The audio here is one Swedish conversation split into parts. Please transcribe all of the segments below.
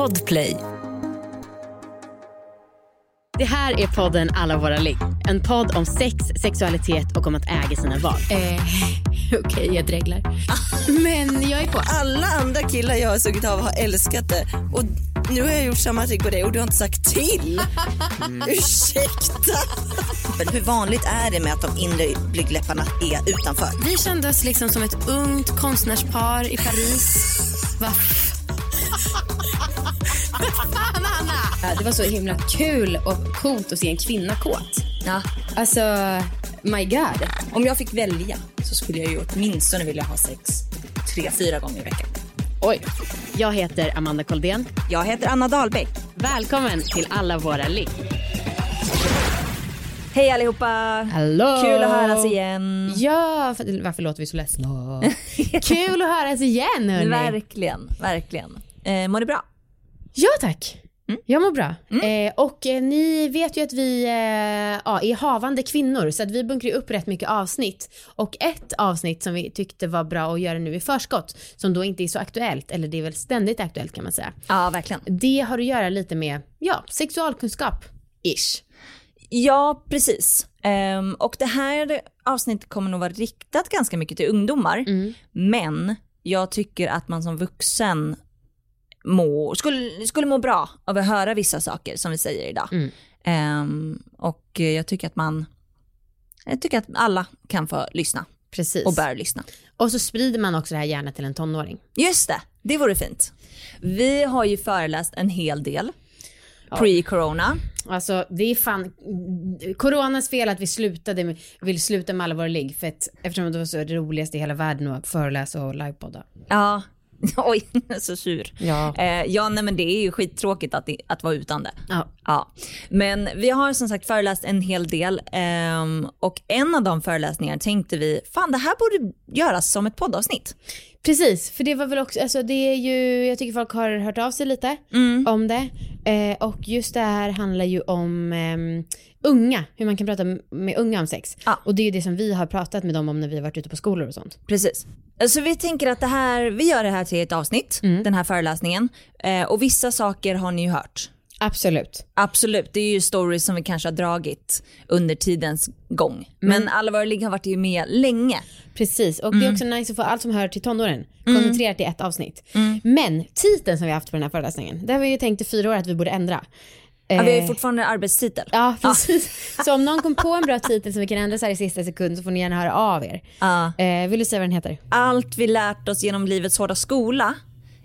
Podplay. Det här är podden Alla våra ligg. En podd om sex, sexualitet och om att äga sina val. Eh, Okej, jag dreglar. Men jag är på. Alla andra killar jag har sugit av har älskat det. Och nu har jag gjort samma trick på dig och du har inte sagt till. Ursäkta. Men hur vanligt är det med att de inre blygdläpparna är utanför? Vi kände oss liksom som ett ungt konstnärspar i Paris. Va? Fan, Anna! Det var så himla kul och coolt att se en kvinna kåt. Ja. Alltså, my god. Om jag fick välja så skulle jag ju åtminstone vilja ha sex tre, fyra gånger i veckan. Oj. Jag heter Amanda Koldén. Jag heter Anna Dahlbeck. Välkommen till Alla våra ligg. Hej allihopa! Hallå! Kul att höras igen. Ja, för, varför låter vi så ledsna? kul att höras igen hörni. Verkligen, verkligen. Eh, mår du bra? Ja tack. Jag mår bra. Eh, och eh, ni vet ju att vi eh, ja, är havande kvinnor så att vi bunkrar upp rätt mycket avsnitt. Och ett avsnitt som vi tyckte var bra att göra nu i förskott, som då inte är så aktuellt, eller det är väl ständigt aktuellt kan man säga. Ja, verkligen. Det har att göra lite med, ja, sexualkunskap. Ish. Ja, precis. Ehm, och det här avsnittet kommer nog vara riktat ganska mycket till ungdomar. Men jag tycker att man som vuxen må, skulle, skulle må bra av att höra vissa saker som vi säger idag. Mm. Ehm, och jag tycker att man, jag tycker att alla kan få lyssna Precis. och bör lyssna. Och så sprider man också det här gärna till en tonåring. Just det, det vore fint. Vi har ju föreläst en hel del pre-corona. Alltså det är fan coronas fel att vi slutade med, vill sluta med alla våra ligg för att eftersom det var så det roligaste i hela världen att föreläsa och livepodda. Ja, oj, så sur. Ja. Eh, ja, nej men det är ju skittråkigt att, att vara utan det. Ja. Ja, men vi har som sagt föreläst en hel del ehm, och en av de föreläsningarna tänkte vi, fan det här borde göras som ett poddavsnitt. Precis, för det var väl också, alltså det är ju, jag tycker folk har hört av sig lite om det. Eh, och just det här handlar ju om ehm, unga, hur man kan prata med unga om sex. Ja. Och det är ju det som vi har pratat med dem om när vi har varit ute på skolor och sånt. Precis. Så vi tänker att det här, vi gör det här till ett avsnitt, den här föreläsningen. Eh, och vissa saker har ni ju hört. Absolut. Absolut, det är ju stories som vi kanske har dragit under tidens gång. Men alla våra ligg har varit ju med länge. Precis, och det är också nice att få allt som hör till tonåren koncentrerat i ett avsnitt. Men titeln som vi har haft på den här föreläsningen, det har vi ju tänkt i fyra år att vi borde ändra. Ja, vi har ju Eh, fortfarande arbetstitel. Ja, precis. Så om någon kom på en bra titel som vi kan ändra så här i sista sekund så får ni gärna höra av er. Ja. Eh, vill du säga vad den heter? Allt vi lärt oss genom livets hårda skola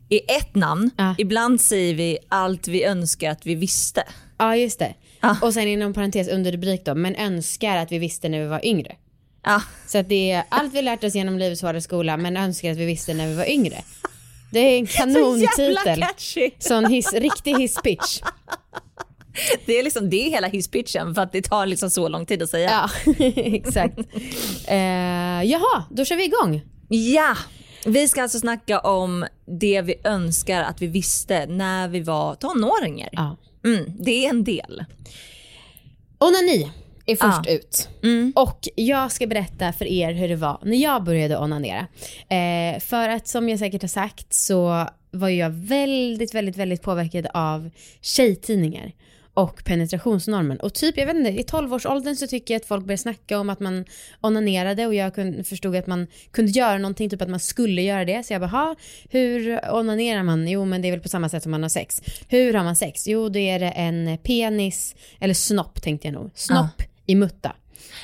är ett namn. Ja. Ibland säger vi allt vi önskar att vi visste. Ja, just det. Ja. Och sen inom parentes under rubrik då, men önskar att vi visste när vi var yngre. Ja, Så att det är allt vi lärt oss genom livets hårda skola, men önskar att vi visste när vi var yngre. Det är en jävla kanontitel. catchy. Sån hiss, riktig hisspitch. Det är liksom det är hela hisspitchen för att det tar liksom så lång tid att säga. Ja, exakt. Eh, jaha, då kör vi igång. Ja, vi ska alltså snacka om det vi önskar att vi visste när vi var tonåringar. Ja. Mm, det är en del. Onani är först Ja. ut. Och jag ska berätta för er hur det var när jag började onanera. Eh, för att som jag säkert har sagt så var jag väldigt, väldigt, väldigt påverkad av tjejtidningar och penetrationsnormen. Och typ, jag vet inte, i 12-årsåldern så tycker jag att folk började snacka om att man onanerade och jag förstod att man kunde göra någonting, typ att man skulle göra det. Så jag bara, "Ha, hur onanerar man? Jo men det är väl på samma sätt som man har sex. Hur har man sex? Jo då är det en penis, eller snopp tänkte jag nog. Snopp i mutta.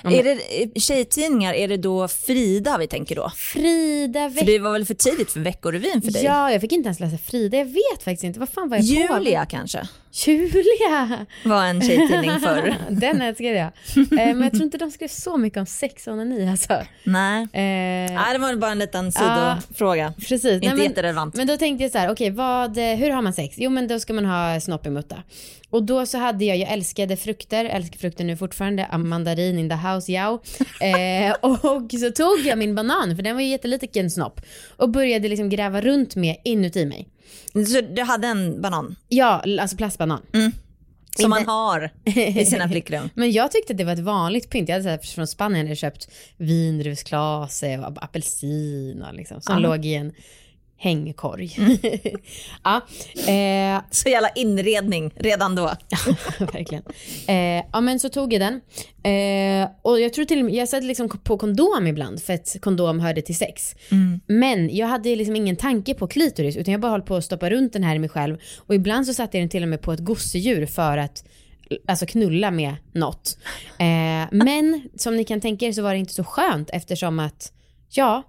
Om- Är det tjejtidningar, är det då Frida vi tänker då? Frida För det var väl för tidigt för Veckorevyn för dig? Ja, jag fick inte ens läsa Frida. Jag vet faktiskt inte. Vad fan var jag på? Julia kanske Julia! var en tjejtidning förr. Den älskade jag. Eh, men jag tror inte de skrev så mycket om sex och onani alltså. Nej. Eh, Nej, det var bara en liten Ja. sidofråga. Precis. Inte Nej, men, jätterelevant. Men då tänkte jag så här, okej, eh, hur har man sex? Jo, men då ska man ha snopp i mutta. Och då så hade jag, jag älskade frukter, älskar frukter nu fortfarande, mandarin in the house, ja. Eh, och så tog jag min banan, för den var ju jätteliten snopp, och började liksom gräva runt med inuti mig. Så du hade en banan Ja, alltså plastbanan. som man har i sina flickrum? Men jag tyckte att det var ett vanligt pynt. Jag hade så här, från Spanien hade köpt vindruvsklase och apelsin och liksom, som låg i en hängkorg. Mm. ja, eh, Så jävla inredning redan då. verkligen. Eh, ja men så tog jag den. Eh, och jag tror till och med, jag satte liksom på kondom ibland för att kondom hörde till sex. Men jag hade liksom ingen tanke på klitoris utan jag bara höll på att stoppa runt den här i mig själv. Och ibland så satte jag den till och med på ett gosedjur för att alltså knulla med något. Eh, men som ni kan tänka er så var det inte så skönt eftersom att ja,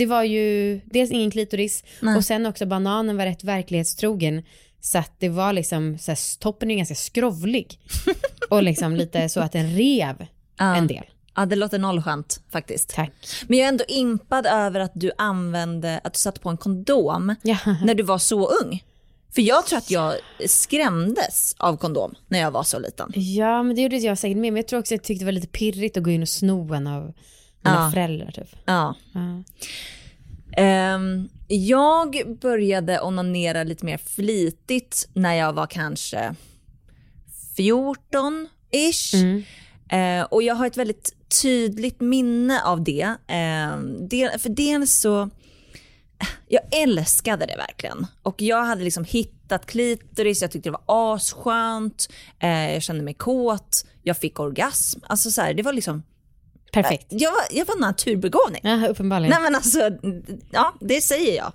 det var ju dels ingen klitoris Nej. och sen också bananen var rätt verklighetstrogen. Så att det var liksom, så här, toppen är ganska skrovlig. och liksom lite så att den rev Ja. en del. Ja, det låter nollskönt faktiskt. Tack. Men jag är ändå impad över att du använde, att du satte på en kondom Ja. när du var så ung. För jag tror att jag skrämdes av kondom när jag var så liten. ja, men det gjorde jag säkert med. Men jag tror också att jag tyckte det var lite pirrigt att gå in och sno en av mina Ja. föräldrar typ. Ja. Ja. Ehm, jag började onanera lite mer flitigt när jag var kanske 14-ish. Mm. Eh, och jag har ett väldigt tydligt minne av det. Eh, del, för dels så, jag älskade det verkligen. Och jag hade liksom hittat klitoris, jag tyckte det var asskönt, eh, jag kände mig kåt, jag fick orgasm. Alltså så här, det var liksom, Perfekt. jag var, jag var naturbegåvning. Ja, uppenbarligen. Nej men alltså, ja det säger jag.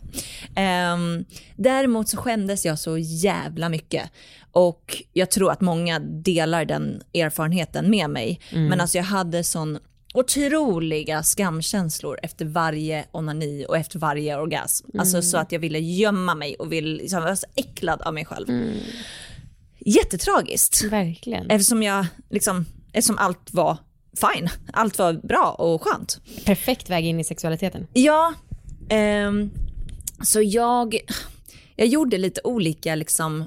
Ehm, däremot så skämdes jag så jävla mycket. Och jag tror att många delar den erfarenheten med mig. Men alltså jag hade sån otroliga skamkänslor efter varje onani och efter varje orgasm. Alltså så att jag ville gömma mig och ville, liksom, jag var så äcklad av mig själv. Jättetragiskt. Verkligen. Eftersom jag liksom, eftersom allt var fine. Allt var bra och skönt. Perfekt väg in i sexualiteten. Ja, ehm, så jag, jag gjorde lite olika liksom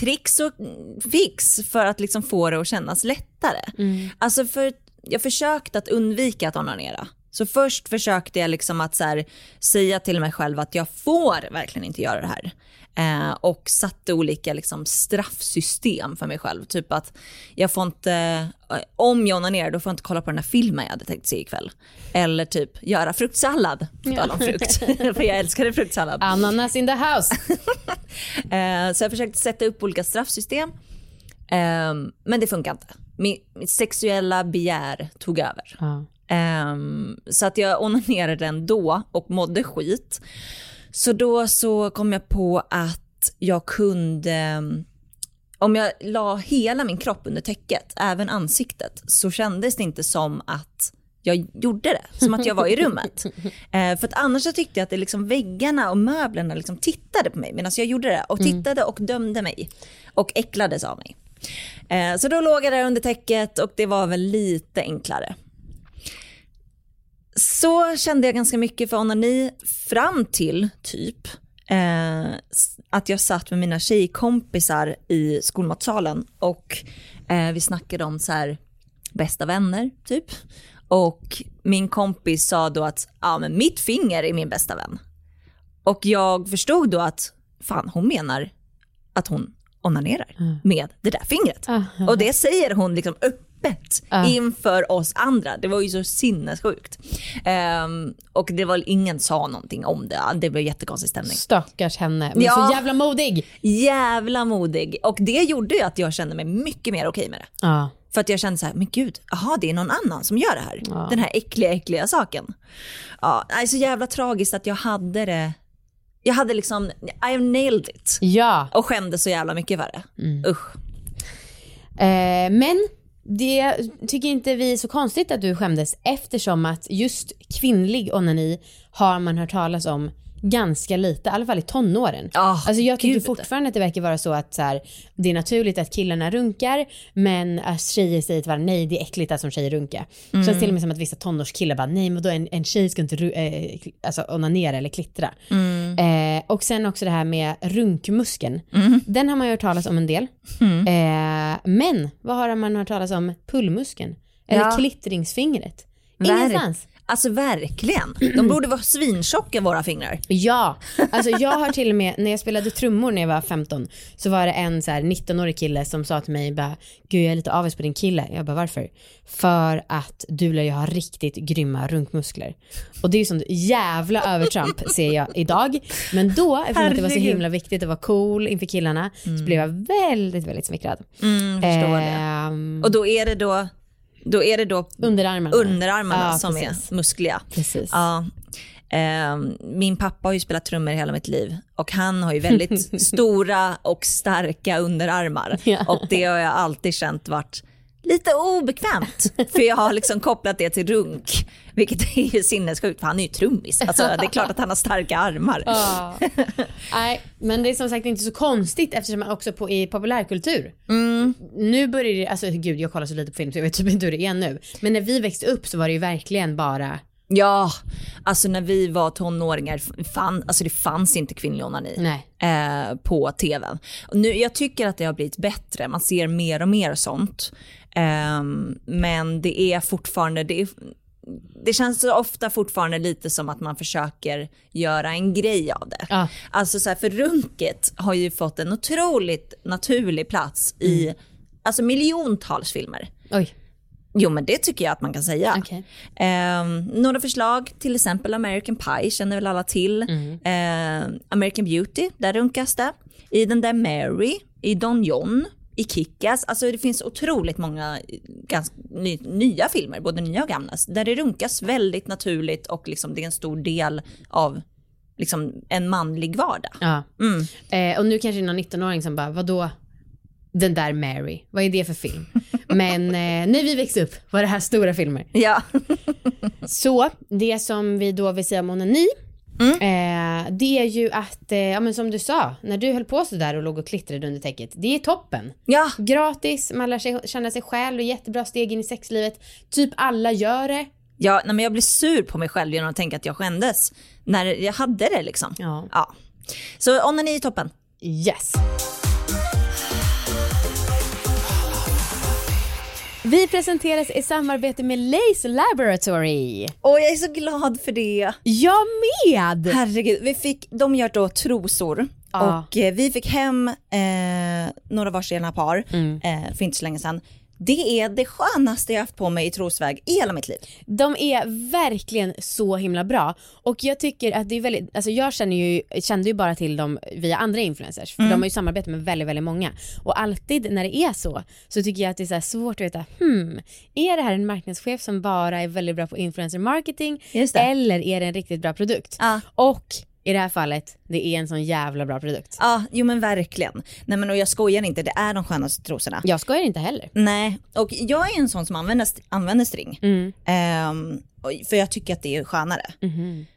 tricks och fix för att liksom få det att kännas lättare. Alltså för jag försökte att undvika att onanera. Så först försökte jag liksom att här, säga till mig själv att jag får verkligen inte göra det här. Eh, och satte olika liksom, straffsystem för mig själv. Typ att jag får inte, eh, om jag onanerar då får jag inte kolla på den här filmen jag hade tänkt se ikväll. Eller typ göra fruktsallad, på tal om frukt. för jag älskade fruktsallad. Ananas in the house. Eh, så jag försökte sätta upp olika straffsystem. Eh, men det funkar inte. Mitt, mitt sexuella begär tog över. Ja. Ehm, så att jag onanerade ändå och mådde skit. Så då så kom jag på att jag kunde, om jag la hela min kropp under täcket, även ansiktet, så kändes det inte som att jag gjorde det, som att jag var i rummet. Eh, för att annars så tyckte jag att det liksom väggarna och möblerna liksom tittade på mig medan jag gjorde det och tittade och dömde mig och äcklades av mig. Eh, så då låg jag där under täcket och det var väl lite enklare. Så kände jag ganska mycket för onani fram till typ eh, att jag satt med mina tjejkompisar i skolmatsalen och eh, vi snackade om så här bästa vänner typ. Och min kompis sa då att ja, men mitt finger är min bästa vän. Och jag förstod då att fan hon menar att hon onanerar med det där fingret. Ah, Och det säger hon liksom öppet Ah. inför oss andra. Det var ju så sinnessjukt. Ehm, och det var ingen sa någonting om det. Det blev jättekonstig stämning. Stackars henne. Men Ja. så jävla modig. Jävla modig. Och det gjorde ju att jag kände mig mycket mer okej med det. Ja. För att jag kände så här, men gud, jaha det är någon annan som gör det här. Ja. Den här äckliga, äckliga saken. Ja, det är så jävla tragiskt att jag hade det, jag hade liksom, I nailed it. Ja. Och skämdes så jävla mycket för det. Usch. Eh, men det tycker inte vi är så konstigt att du skämdes eftersom att just kvinnlig onani har man hört talas om ganska lite, i alla fall i tonåren. Ah, alltså jag tycker gud. fortfarande att det verkar vara så att så här, det är naturligt att killarna runkar men att tjejer säger till varandra nej det är äckligt att som tjejer runka. Mm. Känns till och med som att vissa tonårskillar bara nej men då en, en tjej ska inte kl- alltså onanera eller klittra. Eh, och sen också det här med runkmuskeln. Den har man ju hört talas om en del. Eh, men vad har man hört talas om pullmuskeln? Eller Ja. klittringsfingret? Ingenstans. Alltså verkligen. De borde vara svintjocka våra fingrar. Ja, alltså jag har till och med, när jag spelade trummor när jag var 15, så var det en så här 19-årig kille som sa till mig bara, gud jag är lite avis på din kille. Jag bara varför? För att du lär ju ha riktigt grymma runkmuskler. Och det är ju sånt jävla övertramp ser jag idag. Men då, eftersom att det var så Herregud. himla viktigt att vara cool inför killarna, så blev jag väldigt, väldigt smickrad. Mm, förstår det. Ehm, Och då är det då, då, är det då underarmarna. underarmarna Ja, som precis. är muskliga. Precis. Ja. Ehm, min pappa har ju spelat trummor hela mitt liv och han har ju väldigt stora och starka underarmar. Ja. Och det har jag alltid känt varit lite obekvämt. För jag har liksom kopplat det till runk, vilket är ju sinnessjukt för han är ju trummis. Alltså, det är klart att han har starka armar. Ja. Nej, men det är som sagt inte så konstigt eftersom man också på, i populärkultur. Nu börjar det, alltså gud jag kollar så lite på film så jag vet typ inte hur det är nu. Men när vi växte upp så var det ju verkligen bara, Ja, alltså när vi var tonåringar, fan, alltså det fanns inte kvinnlig onani eh, på tvn. Nu, jag tycker att det har blivit bättre, man ser mer och mer sånt. Ehm, men det är fortfarande, det, är, det känns ofta fortfarande lite som att man försöker göra en grej av det. Ja. Alltså så här, för runket har ju fått en otroligt naturlig plats i alltså miljontals filmer. Oj, Jo men det tycker jag att man kan säga. okej. Ehm, några förslag, till exempel American Pie känner väl alla till. Ehm, American Beauty, där runkas det. I den där Mary, i Don John, i Kick-Ass. Alltså det finns otroligt många eh, ganska ny, nya filmer, både nya och gamla, där det runkas väldigt naturligt och liksom det är en stor del av liksom en manlig vardag. Ja. Mm. Eh, och nu kanske det är någon 19-åring som bara, vadå? Den där Mary, vad är det för film? Men eh, när vi växte upp var det här stora filmer. Ja. Så det som vi då vill säga om onani, eh, det är ju att, eh, ja men som du sa, när du höll på sådär och låg och klittrade under täcket, det är toppen. ja, Gratis, man lär sig känna sig själv och jättebra steg in i sexlivet. Typ alla gör det. ja nej, men jag blir sur på mig själv genom att tänka att jag skämdes när jag hade det liksom. Ja. Ja. Så onani är toppen. Yes. Vi presenteras i samarbete med Lace Laboratory. Och jag är så glad för det. Jag med! Herregud, vi fick, de gör då trosor Ja. och eh, vi fick hem eh, några varsina par eh, för inte så länge sedan. Det är det skönaste jag haft på mig i trosväg i hela mitt liv. De är verkligen så himla bra och jag tycker att det är väldigt, alltså jag känner ju, kände ju bara till dem via andra influencers för de har ju samarbetat med väldigt, väldigt många och alltid när det är så så tycker jag att det är svårt att veta, hmm, är det här en marknadschef som bara är väldigt bra på influencer marketing eller är det en riktigt bra produkt? Ja. Och i det här fallet, det är en sån jävla bra produkt. Ja, jo men verkligen. Nej men och jag skojar inte, det är de skönaste trosorna. Jag skojar inte heller. Nej, och jag är en sån som använder, använder string. Mm. Och- för jag tycker att det är skönare.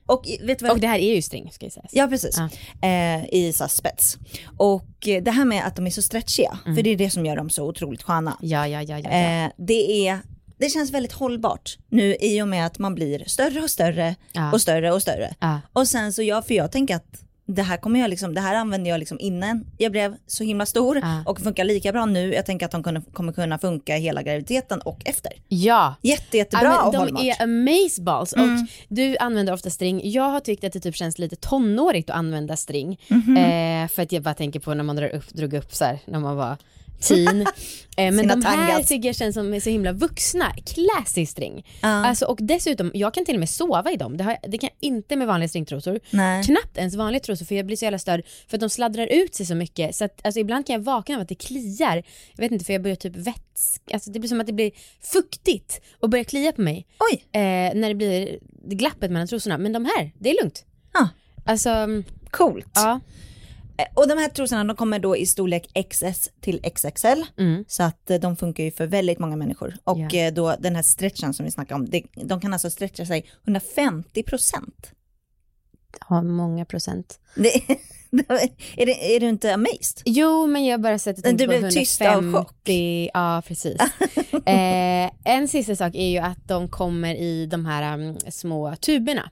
Och i- vet vad Och det här är ju string ska jag säga. Ja precis, Ja. eh, i så spets. Och det här med att de är så stretchiga, Mm. för det är det som gör dem så otroligt sköna. Ja, ja, ja, ja. ja. Eh, det, är, det känns väldigt hållbart nu i och med att man blir större och större Ja. och större och större. Ja. Och sen så jag, för jag tänker att det här kommer jag liksom, det här använde jag liksom innan jag blev så himla stor Ja. och funkar lika bra nu. Jag tänker att de kunde, kommer kunna funka hela graviditeten och efter. ja. Jätte, jättebra Ja, men och de hållbart. är amazeballs och du använder ofta string. Jag har tyckt att det typ känns lite tonårigt att använda string. Mhm. eh, för att jag bara tänker på när man drar upp, drog upp så här, när man var teen. eh, men Sina de här tangats. tycker jag känns som är så himla vuxna. Classy string. Ja. Alltså, och dessutom, jag kan till och med sova i dem. Det, har, det kan jag inte med vanliga stringtrosor. Nej. Knappt ens vanliga trosor för jag blir så jävla störd för att de sladdrar ut sig så mycket så att alltså, ibland kan jag vakna av att det kliar. Jag vet inte för jag börjar typ vätsk, alltså det blir som att det blir fuktigt och börjar klia på mig Oj, eh, när det blir glappet mellan trosorna. Men de här, det är lugnt. Ja. Alltså, coolt. ja. Eh, Och de här trosorna de kommer då i storlek XS till XXL. Mm. Så att eh, de funkar ju för väldigt många människor. Och Ja. eh, då den här stretchen som vi snackade om, det, de kan alltså stretcha sig 150 procent. Har många procent. Det, är, det, är du inte amazed? Jo, men jag bara sätter Du tänkt på blev tyst av 150. chock. Ja, precis. eh, en sista sak är ju att de kommer i de här mm, små tuberna.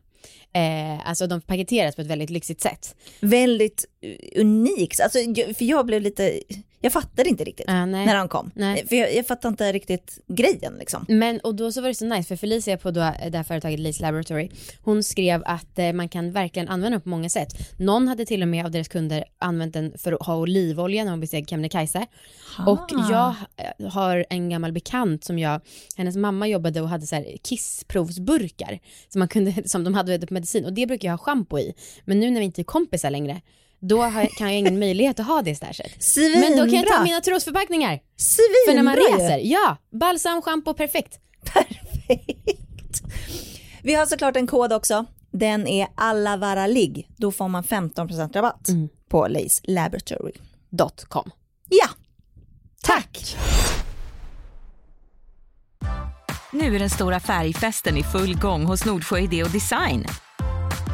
Eh, alltså de paketeras på ett väldigt lyxigt sätt. Väldigt eh, unikt. Alltså, för jag blev lite, jag fattade inte riktigt Ah, nej. när de kom. Nej. För jag, jag fattade inte riktigt grejen liksom. Men och då så var det så nice för Felicia på då, det här företaget Lease Laboratory, hon skrev att eh, man kan verkligen använda den på många sätt. Någon hade till och med av deras kunder använt den för att ha olivolja när hon besteg Kebnekaise. Och jag eh, har en gammal bekant som jag, hennes mamma jobbade och hade så här kissprovsburkar som, man kunde, som de hade på medicin och det brukar jag ha schampo i. Men nu när vi inte är kompisar längre, då har, kan jag ingen möjlighet att ha det stashet. Svinbra! Men då kan jag ta mina trosförpackningar. Svinbra För när man reser, ja, balsam, schampo, perfekt. Perfekt. Vi har såklart en kod också. Den är allavaralig. Då får man 15% rabatt Mm. på Lace Laboratory. .com. Ja, Tack! Nu är den stora färgfesten i full gång hos Nordsjö Idé och Design.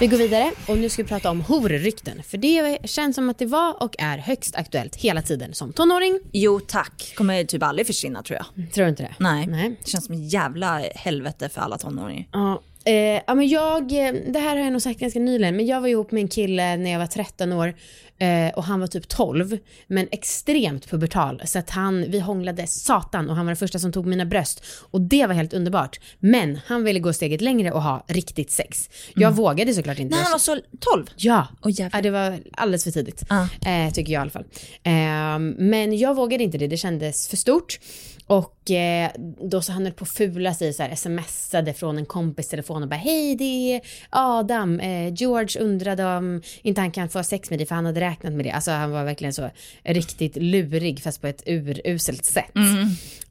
Vi går vidare och nu ska vi prata om horrykten. För det känns som att det var och är högst aktuellt hela tiden som tonåring. jo tack. Kommer typ aldrig försvinna tror jag. Tror du inte det? Nej. Nej. Det känns som en jävla helvete för alla tonåringar. Ja, eh, ja men jag, eh, det här har jag nog sagt ganska nyligen, men jag var ihop med en kille när jag var 13 år eh, och han var typ 12, men extremt pubertal. Så att han, vi hånglade satan och han var den första som tog mina bröst. Och det var helt underbart. Men han ville gå steget längre och ha riktigt sex. Jag vågade såklart inte. När han var så 12? Ja, jävlar. ja det var alldeles för tidigt. Ja. Eh, tycker jag i alla fall. Eh, men jag vågade inte det, det kändes för stort. Och eh, då så han höll på att fula sig så här, smsade från en kompis telefon och bara hej det är Adam, eh, George undrade om inte han kan få sex med dig för han hade räknat med det. Alltså han var verkligen så riktigt lurig fast på ett uruselt sätt.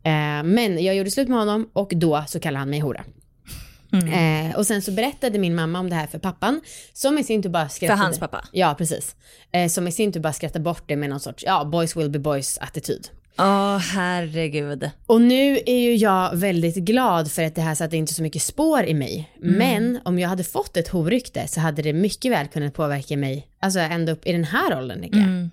Eh, men jag gjorde slut med honom och då så kallade han mig hora. Eh, och sen så berättade min mamma om det här för pappan som i sin tur bara skrattade. hans pappa? Ja, precis. Eh, som i sin tur bara skrattade bort det med någon sorts, ja, boys will be boys attityd. Åh herregud. Och nu är ju jag väldigt glad för att det här satte inte så mycket spår i mig. Men om jag hade fått ett horykte så hade det mycket väl kunnat påverka mig, alltså ända upp i den här åldern. tänker jag.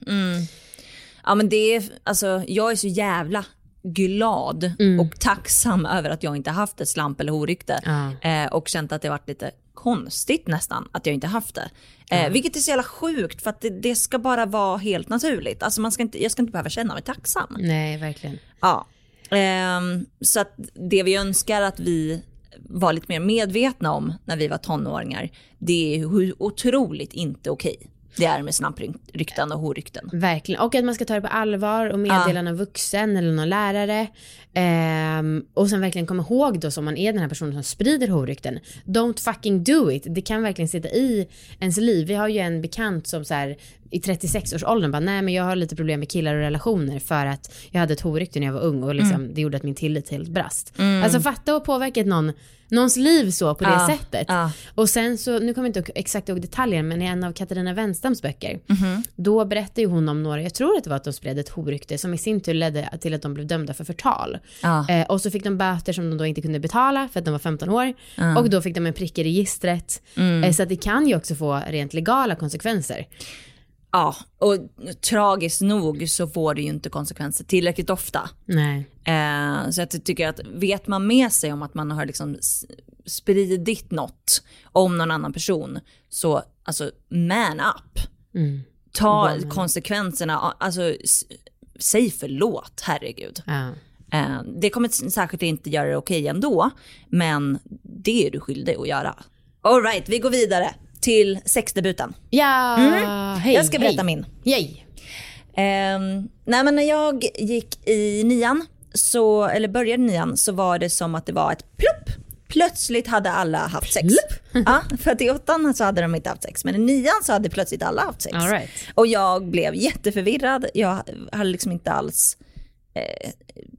Ja men det är, alltså jag är så jävla glad och tacksam över att jag inte haft ett slamp eller horykte. Ja. Eh, och känt att det varit lite konstigt nästan att jag inte haft det. Eh, Vilket är så jävla sjukt för att det, det ska bara vara helt naturligt. Alltså man ska inte, jag ska inte behöva känna mig tacksam. Nej, verkligen. Ja. Ehm, så att det vi önskar att vi var lite mer medvetna om när vi var tonåringar, det är hur otroligt inte okej det är med snabbrykten och horykten. Verkligen. Och att man ska ta det på allvar och meddela någon vuxen eller någon lärare. Ehm, och sen verkligen komma ihåg då som man är den här personen som sprider horykten. Don't fucking do it. Det kan verkligen sitta i ens liv. Vi har ju en bekant som så här i 36-årsåldern bara, nej men jag har lite problem med killar och relationer för att jag hade ett horrykte när jag var ung och liksom, det gjorde att min tillit helt brast. Alltså fatta och påverkat någon, någons liv så på det Ja, sättet. ja. Och sen så, nu kommer jag inte exakt ihåg detaljen, men i en av Katarina Wenstams böcker, Mhm. då berättar ju hon om några, jag tror att det var att de spred ett horrykte som i sin tur ledde till att de blev dömda för förtal. Ja. Eh, och så fick de böter som de då inte kunde betala för att de var 15 år. Och då fick de en prick i registret. Mm. Eh, så att det kan ju också få rent legala konsekvenser. Ja, och tragiskt nog så får det ju inte konsekvenser tillräckligt ofta. Nej. Eh, så jag tycker att vet man med sig om att man har liksom spridit något om någon annan person, så alltså man up. Mm. Ta konsekvenserna, alltså säg förlåt, herregud. Ja. Eh, det kommer s- säkert inte göra det okej ändå, men det är du skyldig att göra. Alright, vi går vidare till sexdebuten. Ja, hej. Mm. Jag ska berätta hej. min. Yay. Um, nej men när jag gick i nian, så, eller började nian, så var det som att det var ett plupp. Plötsligt hade alla haft sex. ja, för att i åttan så hade de inte haft sex, men i nian så hade plötsligt alla haft sex. All right. Och jag blev jätteförvirrad. Jag hade liksom inte alls eh,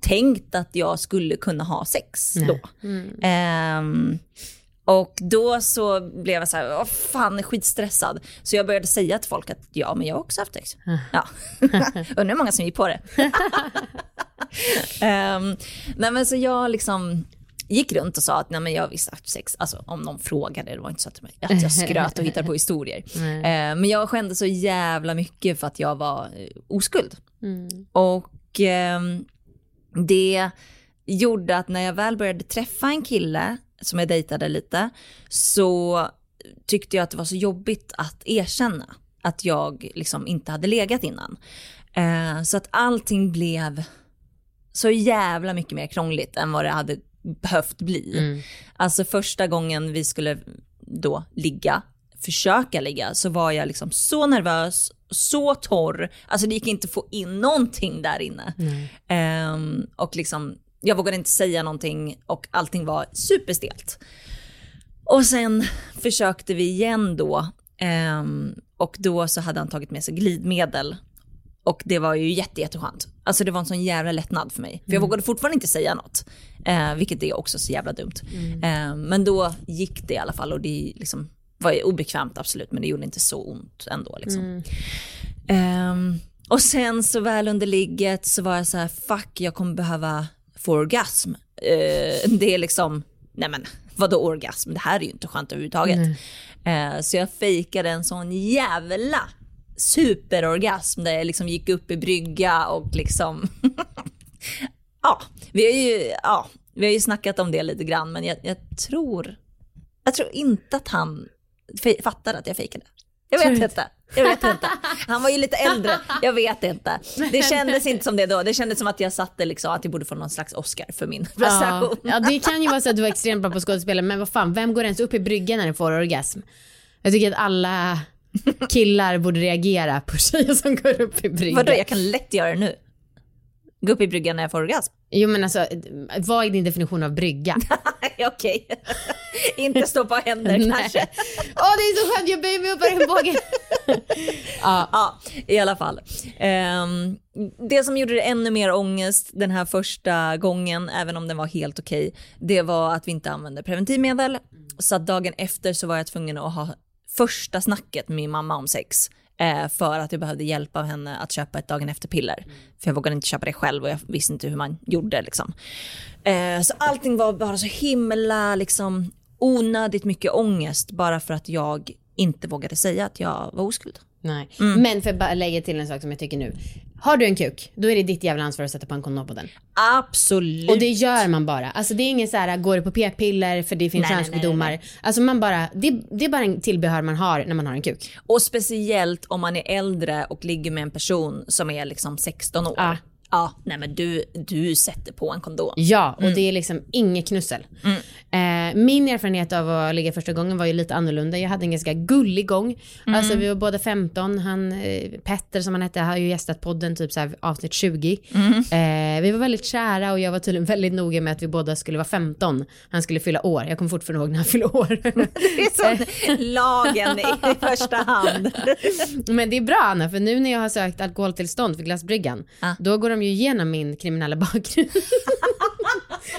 tänkt att jag skulle kunna ha sex då. Ehm, och då så blev jag så här, vad fan, skitstressad. Så jag började säga till folk att ja, men jag har också haft sex. Ja. Undrar hur många som gick på det. Ehm, nej men så jag liksom gick runt och sa att nej men jag har visst haft sex, alltså om någon frågade, det var inte så att, att jag skröt och hittade på historier. Eh, men jag skämde så jävla mycket för att jag var eh, oskuld. Och ehm, det gjorde att när jag väl började träffa en kille som jag dejtade lite så tyckte jag att det var så jobbigt att erkänna att jag liksom inte hade legat innan. Eh, så att allting blev så jävla mycket mer krångligt än vad det hade behövt bli. Alltså första gången vi skulle då ligga, försöka ligga, så var jag liksom så nervös, så torr, alltså det gick inte att få in någonting där inne. Ehm, och liksom, jag vågade inte säga någonting och allting var superstelt. Och sen försökte vi igen då ehm, och då så hade han tagit med sig glidmedel och det var ju jätte, jätteskönt. Alltså det var en sån jävla lättnad för mig. För jag vågade fortfarande inte säga något. Eh, vilket är också så jävla dumt. Eh, men då gick det i alla fall och det liksom var ju obekvämt absolut men det gjorde inte så ont ändå liksom. Ehm, och sen så väl under ligget så var jag så här, fuck jag kommer behöva få orgasm. Eh, det är liksom, nej men vadå orgasm? Det här är ju inte skönt överhuvudtaget. Eh, så jag fejkade en sån jävla superorgasm där jag liksom gick upp i brygga och liksom, ja, vi har ju, ja, vi har ju snackat om det lite grann men jag, jag tror, jag tror inte att han fattar att jag fejkade. Jag vet inte. Jag vet inte. Han var ju lite äldre, jag vet inte. Det kändes inte som det då, det kändes som att jag satte liksom att jag borde få någon slags Oscar för min Ja. prestation. ja, det kan ju vara så att du var extremt bra på skådespel, men vad fan, vem går ens upp i bryggan när den får orgasm? Jag tycker att alla killar borde reagera på tjejer som går upp i bryggan. Vadå, jag kan lätt göra det nu. Gå upp i bryggan när jag får orgasm. Jo men alltså, vad är din definition av brygga? Okej. inte stå på händer kanske. Åh det är så skönt, jag böjer mig upp i regnbågen. Ja, i alla fall. Ehm, det som gjorde det ännu mer ångest den här första gången, även om den var helt okej, det var att vi inte använde preventivmedel. Så att dagen efter så var jag tvungen att ha första snacket med min mamma om sex. Eh, för att jag behövde hjälp av henne att köpa ett dagen efter-piller. För jag vågade inte köpa det själv och jag visste inte hur man gjorde. Liksom. Eh, så allting var bara så himla liksom, onödigt mycket ångest bara för att jag inte vågade säga att jag var oskuld. Nej. Mm. Men för att bara lägga till en sak som jag tycker nu. Har du en kuk, då är det ditt jävla ansvar att sätta på en kondom på den. Absolut. Och det gör man bara. Alltså det är ingen så här, går det på p-piller för det finns könssjukdomar. Alltså man bara, det, det är bara en tillbehör man har när man har en kuk. Och speciellt om man är äldre och ligger med en person som är liksom 16 år. Ja. Ja, nej men du, du sätter på en kondom. Ja, och Mm. det är liksom inget knussel. Eh, min erfarenhet av att ligga första gången var ju lite annorlunda. Jag hade en ganska gullig gång. Mm. Alltså vi var båda 15, han, eh, Petter som han hette har ju gästat podden typ så här avsnitt 20. Mm. Eh, vi var väldigt kära och jag var tydligen väldigt noga med att vi båda skulle vara 15. Han skulle fylla år, jag kommer fortfarande ihåg när han fyllde år. Det är så lagen i första hand. Men det är bra Anna, för nu när jag har sökt alkoholtillstånd för Glassbryggan, Ah. då går de ju igenom min kriminella bakgrund.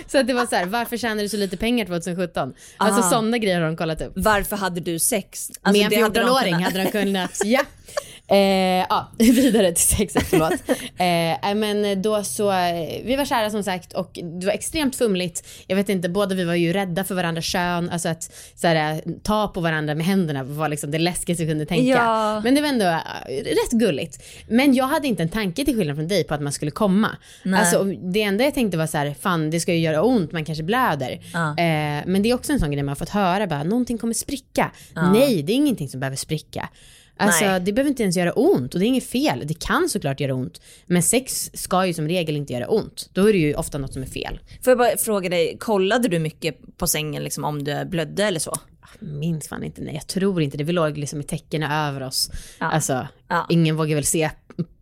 så att det var så här, varför tjänar du så lite pengar 2017? Alltså Ah. sådana grejer har de kollat upp. Varför hade du sex? Alltså, Med en det hade de 14-åring kunnat- hade de kunnat, ja. Eh, ja, vidare till sexet, förlåt. Eh, men då så, eh, vi var kära som sagt och det var extremt fumligt. Jag vet inte, båda vi var ju rädda för varandras kön, alltså att så här, ta på varandra med händerna var liksom det läskigaste jag kunde tänka. Ja. Men det var ändå eh, rätt gulligt. Men jag hade inte en tanke till skillnad från dig på att man skulle komma. Nej. Alltså, det enda jag tänkte var så här, fan det ska ju göra ont, man kanske blöder. Ja. Eh, men det är också en sån grej man har fått höra, bara, någonting kommer spricka. Nej, det är ingenting som behöver spricka. Alltså Nej. det behöver inte ens göra ont och det är inget fel. Det kan såklart göra ont. Men sex ska ju som regel inte göra ont. Då är det ju ofta något som är fel. Får jag bara fråga dig, kollade du mycket på sängen liksom, om du blödde eller så? Minns fan inte, nej jag tror inte det. Vi låg liksom i täckena över oss. Ja. Alltså, Ja. ingen vågar väl se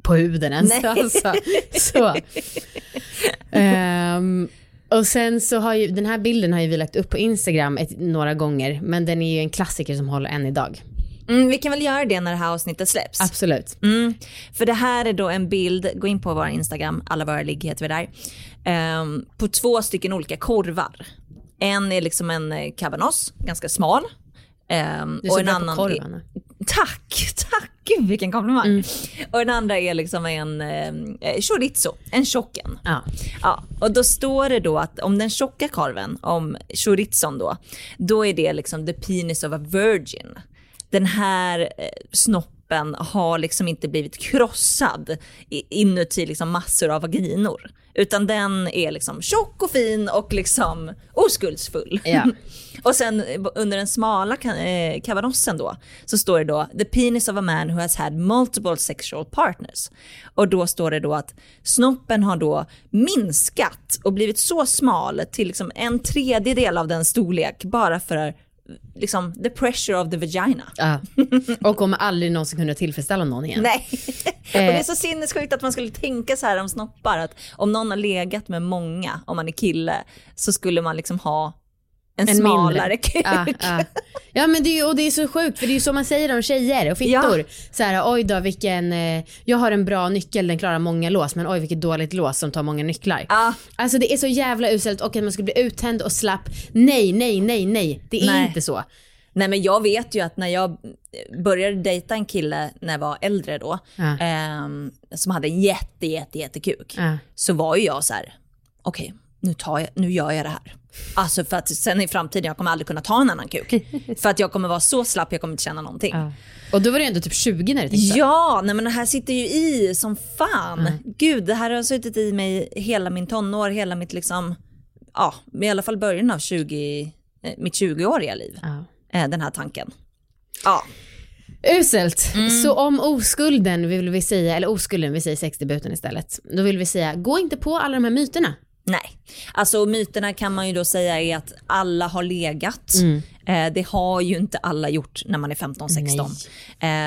på huden ens. Alltså, så. Ehm, och sen så har ju, den här bilden har ju vi lagt upp på Instagram ett, några gånger. Men den är ju en klassiker som håller än idag. Mm, vi kan väl göra det när det här avsnittet släpps. Absolut. Mm. För det här är då en bild, gå in på vår Instagram, alla våra ligg heter vi där, ehm, på två stycken olika korvar. En är liksom en eh, cabanos, ganska smal. ehm, Du är och så en bra annan på är- korvarna. Tack, tack. gud vilken komplimang. Mm. Och den andra är liksom en eh, chorizo, en tjocken. Ja. Ja, och då står det då att om den tjocka korven, om chorizon då, då är det liksom the penis of a virgin. Den här eh, snoppen har liksom inte blivit krossad inuti liksom massor av vaginor. Utan den är liksom tjock och fin och liksom oskuldsfull. Ja. och sen under den smala eh, kabanossen då så står det då the penis of a man who has had multiple sexual partners. Och då står det då att snoppen har då minskat och blivit så smal till liksom en tredjedel av den storlek bara för liksom the pressure of the vagina. Ja. Och kommer aldrig någonsin kunna tillfredsställa någon igen. Nej. och det är så sinnessjukt att man skulle tänka så här om snoppar, att om någon har legat med många, om man är kille, så skulle man liksom ha en, En smalare mindre. kuk. Ja, ja. ja men det är, och det är så sjukt för det är ju så man säger om tjejer och fittor. Ja. Så här, oj då vilken, eh, jag har en bra nyckel, den klarar många lås men oj vilket dåligt lås som tar många nycklar. Ja. Alltså det är så jävla uselt och att man skulle bli uttänd och slapp. Nej, nej, nej, nej. Det är Nej. inte så. Nej men jag vet ju att när jag började dejta en kille när jag var äldre då, ehm, som hade en jätte, jätte, jättekuk, Ja. så var ju jag så här: okej, nu, tar jag, nu gör jag det här. Alltså för att sen i framtiden, jag kommer aldrig kunna ta en annan kuk. för att jag kommer vara så slapp, jag kommer inte känna någonting. Ja. Och då var du ändå typ 20 när du tänkte. Ja, nej men det här sitter ju i som fan. Gud, det här har suttit i mig hela min tonår, hela mitt liksom, ja, i alla fall början av 20, eh, mitt 20-åriga liv. Ja. Eh, den här tanken. Ja. Uselt. Mm. Så om oskulden vill vi säga, eller oskulden, vi säger sexdebuten istället. Då vill vi säga, gå inte på alla de här myterna. Nej, alltså myterna kan man ju då säga är att alla har legat. Mm. Eh, det har ju inte alla gjort när man är 15-16.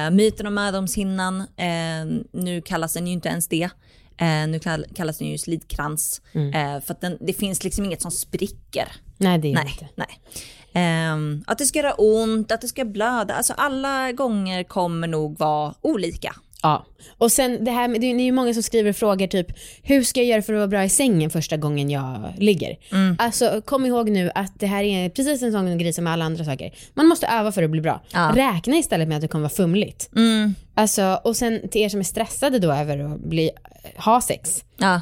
Eh, myten om mödomshinnan, eh, nu kallas den ju inte ens det. Eh, nu kall- kallas den ju slidkrans. Mm. Eh, för den, det finns liksom inget som spricker. Nej det är Nej, inte. nej. Ehm, att det ska göra ont, att det ska blöda. Alltså alla gånger kommer nog vara olika. Ja. Och sen det här med, det är ju många som skriver frågor typ, hur ska jag göra för att vara bra i sängen första gången jag ligger? Mm. Alltså kom ihåg nu att det här är precis en sån grej som alla andra saker. Man måste öva för att bli bra. Ja. Räkna istället med att det kommer vara fumligt. Mm. Alltså, och sen till er som är stressade då över att bli, ha sex. Ja,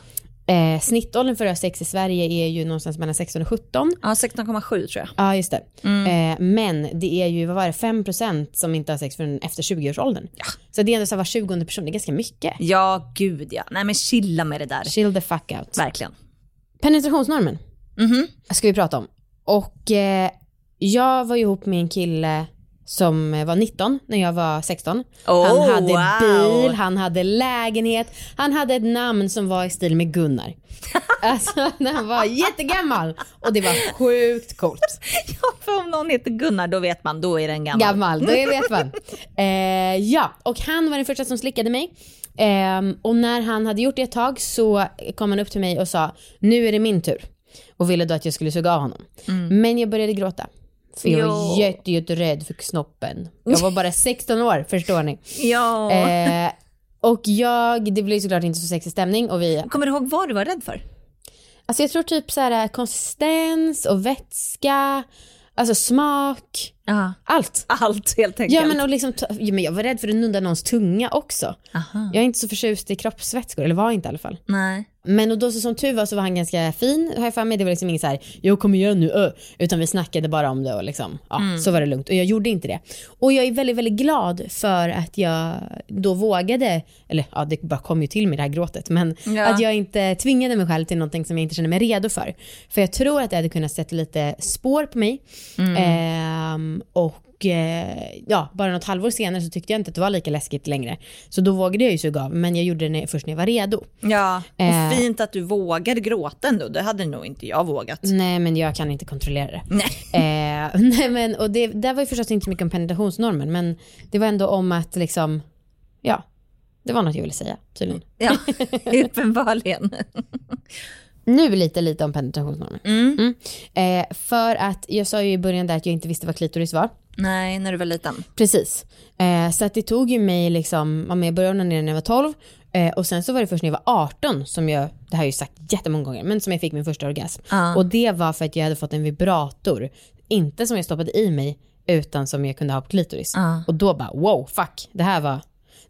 Eh, snittåldern för sex i Sverige är ju någonstans mellan 16 och 17. ja 16,7 tror jag. Ja, just det. Eh, men det är ju, vad var det, 5% som inte har sex förrän efter 20-årsåldern. Så det är ändå så här var 20 person, det är ganska mycket. Ja, gud ja. Nej men chilla med det där. Chill the fuck out. Verkligen. Penetrationsnormen Mhm. ska vi prata om. Och eh, jag var ihop med en kille som eh, var 19 när jag var 16. Oh, han hade wow. bil, han hade lägenhet, han hade ett namn som var i stil med Gunnar. alltså när han var jättegammal och det var sjukt coolt. Ja, för om någon heter Gunnar då vet man, då är den gammal. Gammal, det vet man. Eh, ja, och han var den första som slickade mig. Ehm, och när han hade gjort det ett tag så kom han upp till mig och sa, nu är det min tur. Och ville då att jag skulle suga av honom. Men jag började gråta. För jag var Jo. jätte, jätterädd för snoppen. Jag var bara 16 år, förstår ni. Ja. Eh, och jag, det blev såklart inte så sexig stämning och vi, Kommer du ihåg vad du var rädd för? alltså jag tror typ så här konsistens och vätska, alltså smak, Ja. allt. Allt helt enkelt. Ja men, och liksom, ja, men jag var rädd för att nudda någons tunga också. Aha. Jag är inte så förtjust i kroppsvätskor, eller var inte i alla fall. Nej. Men och då så som tur var så var han ganska fin, har jag för mig. Det var liksom inget så här, jag kommer göra nu, ö. Utan vi snackade bara om det och liksom, ja, så var det lugnt. Och jag gjorde inte det. Och jag är väldigt, väldigt glad för att jag då vågade, eller ja det bara kom ju till mig det här gråtet, men Ja. att jag inte tvingade mig själv till någonting som jag inte kände mig redo för. För jag tror att det hade kunnat sätta lite spår på mig. Ehm, och eh, ja, bara något halvår senare så tyckte jag inte att det var lika läskigt längre. Så då vågade jag ju suga av, men jag gjorde det när, först när jag var redo. Ja, Eh. och fint att du vågade gråta ändå. Det hade nog inte jag vågat. Nej men jag kan inte kontrollera det. Nej. Eh, nej men, och det där var ju förstås inte så mycket om penetrationsnormen men det var ändå om att liksom, ja, det var något jag ville säga tydligen. Ja, uppenbarligen. Nu lite lite om penetrationsnormen. Mm. Mm. Eh, för att jag sa ju i början där att jag inte visste vad klitoris var. Nej, när du var liten. Precis. Eh, så att det tog ju mig liksom, jag började onanera när jag var 12 eh, och sen så var det först när jag var 18 som jag, det har jag ju sagt jättemånga gånger, men som jag fick min första orgasm. Ja. Och det var för att jag hade fått en vibrator, inte som jag stoppade i mig utan som jag kunde ha på klitoris. Ja. Och då bara wow, fuck, det här var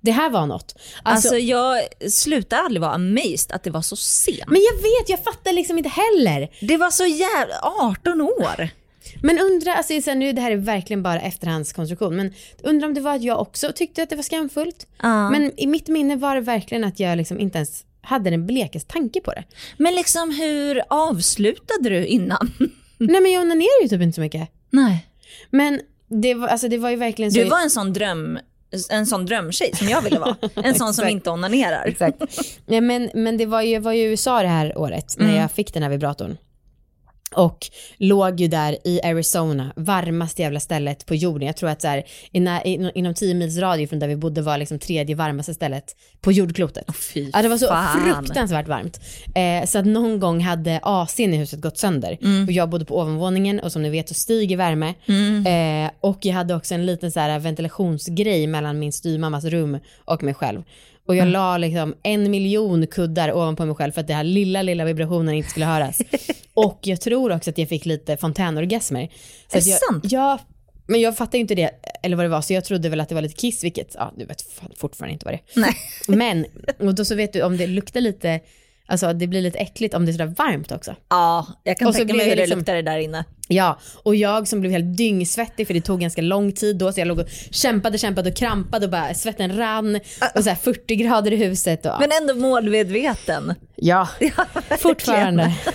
Det här var något. Alltså, Alltså, jag slutar aldrig vara amazed att det var så sent. men jag vet, jag fattar liksom inte heller. Det var så jävla 18 år. Men undra, alltså så här, nu det här är verkligen bara efterhandskonstruktion, men undra om det var att jag också tyckte att det var skamfullt. Ja. Men i mitt minne var det verkligen att jag liksom inte ens hade den blekaste tanke på det. Men liksom hur avslutade du innan? Nej men jag onanerar ju typ inte så mycket. Nej. Men det var, alltså, det var ju verkligen så... Du var en sån dröm, en sån drömtjej som jag ville vara. En sån som inte onanerar. Exakt. Nej, men, men det var ju, var ju USA det här året när jag fick den här vibratorn. Och låg ju där i Arizona, varmaste jävla stället på jorden. Jag tror att så här, in, inom 10 mils radie från där vi bodde var liksom tredje varmaste stället på jordklotet. fy ja, det var så fan. fruktansvärt varmt. Eh, så att någon gång hade AC'n i huset gått sönder. Och jag bodde på ovanvåningen och som ni vet så stiger värme. Eh, och jag hade också en liten så här ventilationsgrej mellan min styvmammas rum och mig själv. Och jag la liksom en miljon kuddar ovanpå mig själv för att det här lilla, lilla vibrationen inte skulle höras. och jag tror också att jag fick lite fontänorgasmer. Så Är det jag, sant? Ja, men jag fattade ju inte det, eller vad det var, så jag trodde väl att det var lite kiss, vilket, ja, du vet fan, fortfarande inte vad det är. Nej. Men, och då så vet du, om det luktar lite, alltså det blir lite äckligt om det är sådär varmt också. Ja, jag kan Och så tänka mig hur det liksom- luktade där inne. Ja, och jag som blev helt dyngsvettig för det tog ganska lång tid då så jag låg och kämpade, kämpade och krampade och bara svetten rann och så här 40 grader i huset och Men ändå målmedveten. ja, fortfarande.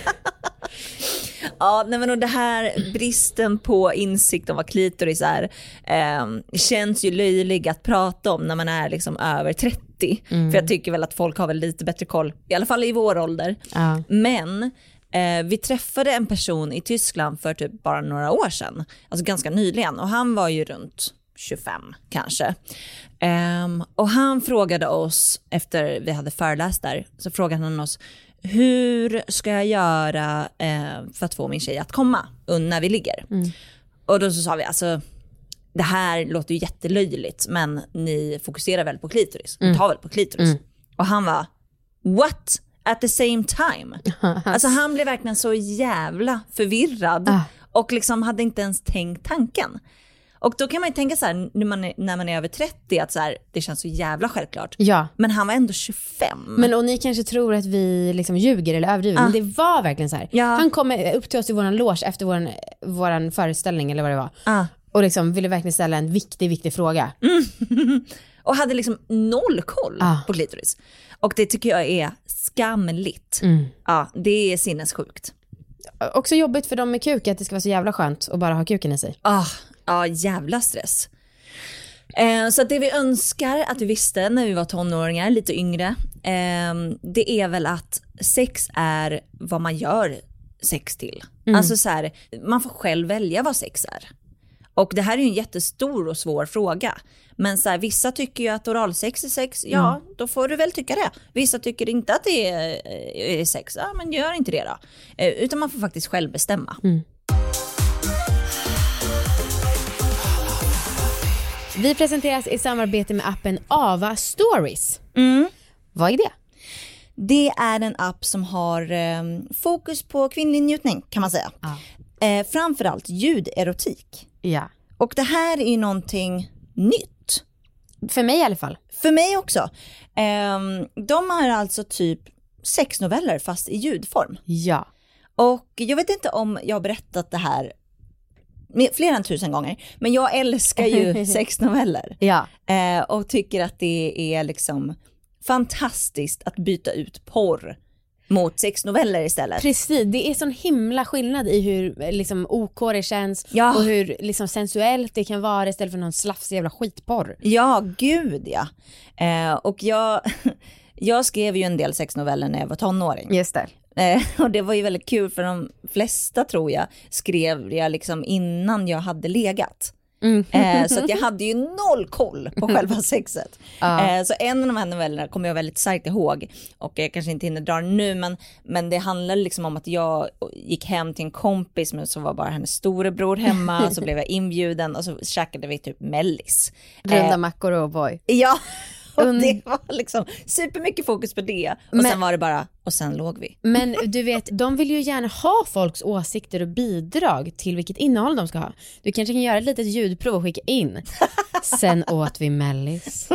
Ja, nej men och det här bristen på insikt om vad klitoris är eh, känns ju löjlig att prata om när man är liksom över 30. För jag tycker väl att folk har väl lite bättre koll, i alla fall i vår ålder. Ja. Men eh, vi träffade en person i Tyskland för typ bara några år sedan, alltså ganska nyligen och han var ju runt 25 kanske. Ehm, och han frågade oss, efter vi hade föreläst där, så frågade han oss, hur ska jag göra eh, för att få min tjej att komma när vi ligger? Och då så sa vi, alltså det här låter ju jättelöjligt men ni fokuserar väl på klitoris, ni tar väl på klitoris? Och han var, what? At the same time? alltså han blev verkligen så jävla förvirrad Ah. och liksom hade inte ens tänkt tanken. Och då kan man ju tänka så här, när man är, när man är över 30, att så här, det känns så jävla självklart. Ja. Men han var ändå 25. Men och ni kanske tror att vi liksom ljuger eller överdriver, men det var verkligen så här. Ja. Han kom upp till oss i våran loge efter våran, våran föreställning eller vad det var. Ah. Och liksom ville verkligen ställa en viktig, viktig fråga. Och hade liksom noll koll Ah. på klitoris. Och det tycker jag är skamligt. Mm. Ja, det är sinnessjukt. Också jobbigt för dem med kuk att det ska vara så jävla skönt att bara ha kuken i sig. Ah, ja, jävla stress. Eh, så att det vi önskar att vi visste när vi var tonåringar, lite yngre, eh, det är väl att sex är vad man gör sex till. Alltså så här, man får själv välja vad sex är. Och det här är ju en jättestor och svår fråga. Men så här, vissa tycker ju att oralsex är sex, ja då får du väl tycka det. Vissa tycker inte att det är, är sex, ja men gör inte det då. Eh, utan man får faktiskt själv bestämma. Vi presenteras i samarbete med appen Ava Stories. Vad är det? Det är en app som har eh, fokus på kvinnlig njutning kan man säga. Eh, framförallt ljuderotik. Ja. Och det här är någonting nytt. För mig i alla fall. För mig också. Ehm, de har alltså typ sex noveller fast i ljudform. Ja. Och jag vet inte om jag har berättat det här fler än tusen gånger, men jag älskar ju sexnoveller. Ja. Eh, och tycker att det är liksom fantastiskt att byta ut porr mot sexnoveller istället. Precis, det är sån himla skillnad i hur liksom, OK det känns Ja. och hur liksom, sensuellt det kan vara istället för någon slafsig jävla skitporr. Ja, gud ja. Eh, och jag, jag skrev ju en del sexnoveller när jag var tonåring. Just det. Eh, och det var ju väldigt kul för de flesta tror jag skrev jag liksom innan jag hade legat. Eh, så att jag hade ju noll koll på själva sexet. Eh, så en av de här novellerna kommer jag väldigt starkt ihåg och jag kanske inte hinner dra den nu men, men det handlar liksom om att jag gick hem till en kompis men så var bara hennes storebror hemma så blev jag inbjuden och så käkade vi typ mellis. Runda Eh, mackor och boy. Ja, Und- det var liksom supermycket fokus på det. Och Men- sen var det bara, och sen låg vi. Men du vet, de vill ju gärna ha folks åsikter och bidrag till vilket innehåll de ska ha. Du kanske kan göra ett litet ljudprov och skicka in. Sen åt vi mellis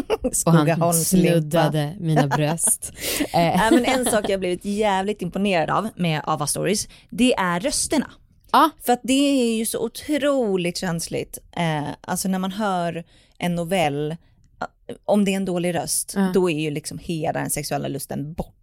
och han snuddade mina bröst. Nej, men en sak jag blivit jävligt imponerad av med Ava Stories, det är rösterna. Ja. För att det är ju så otroligt känsligt. Eh, alltså när man hör en novell, om det är en dålig röst, då är ju liksom hela den sexuella lusten borta.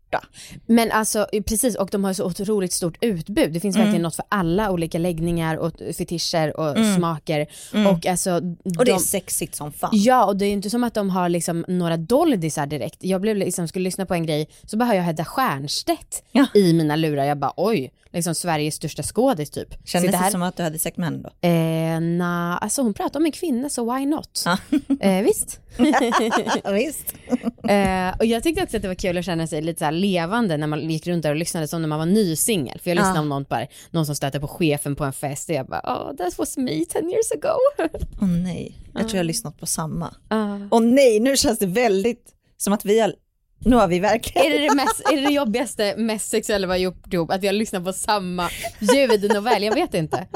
Men alltså precis och de har så otroligt stort utbud. Det finns Mm. verkligen något för alla olika läggningar och fetischer och smaker. Och alltså Mm. Och det är de, sexigt som fan. Ja och det är ju inte som att de har liksom några doldisar direkt. Jag blev liksom, skulle lyssna på en grej så bara hör jag Hedda Stiernstedt Ja. i mina lurar. Jag bara oj, liksom Sveriges största skådis typ. Kändes det här. som att du hade med henne då? Eh, na, alltså hon pratar om en kvinna så why not? Eh, visst. Visst. Eh, och jag tyckte också att det var kul att känna sig lite så levande när man gick runt där och lyssnade som när man var ny singel. För jag lyssnade om någon, bara, någon som stötte på chefen på en fest och jag bara oh that was me 10 years ago. Åh nej, jag tror jag har lyssnat på samma. Ah. Åh nej, nu känns det väldigt som att vi har, nu har vi verkligen Är det det, mest, är det det jobbigaste, mest sexuella vi har gjort ihop? Att vi har lyssnat på samma ljudnovell? Jag vet inte.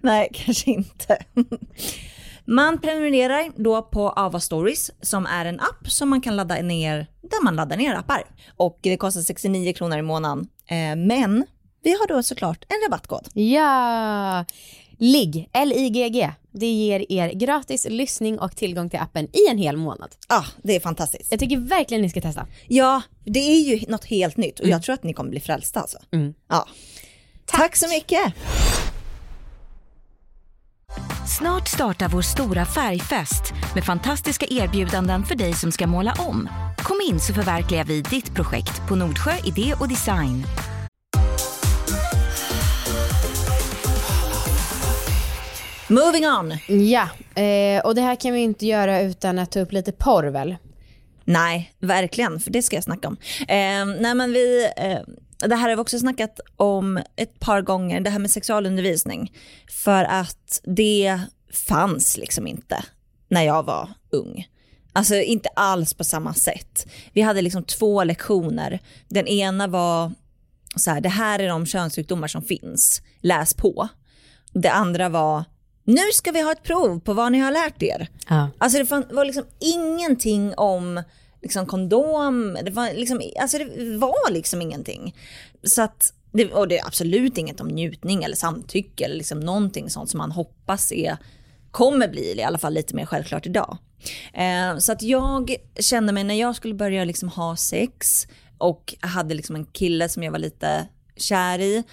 Nej, kanske inte. Man prenumererar då på Ava Stories som är en app som man kan ladda ner där man laddar ner appar. Och det kostar 69 kronor i månaden. Eh, men vi har då såklart en rabattkod. Ja! LIGG, L-I-G-G. Det ger er gratis lyssning och tillgång till appen i en hel månad. Ja, ah, det är fantastiskt. Jag tycker verkligen ni ska testa. Ja, det är ju något helt nytt och jag tror att ni kommer bli frälsta alltså. Ja. Tack så mycket. Snart startar vår stora färgfest med fantastiska erbjudanden för dig som ska måla om. Kom in så förverkligar vi ditt projekt på Nordsjö Idé och Design. Moving on. Ja, eh, och det här kan vi inte göra utan att ta upp lite porr väl? Nej, verkligen, för det ska jag snacka om. Eh, nej men vi, eh, det här har vi också snackat om ett par gånger, det här med sexualundervisning. För att det fanns liksom inte när jag var ung. Alltså inte alls på samma sätt. Vi hade liksom två lektioner. Den ena var så här, det här är de könssjukdomar som finns, läs på. Det andra var, nu ska vi ha ett prov på vad ni har lärt er. Ja. Alltså det var liksom ingenting om liksom kondom, det var liksom, alltså det var liksom ingenting. Så att, det, och det är absolut inget om njutning eller samtycke eller liksom någonting sånt som man hoppas är, kommer bli i alla fall lite mer självklart idag. Eh, så att jag kände mig när jag skulle börja liksom ha sex och hade liksom en kille som jag var lite kär i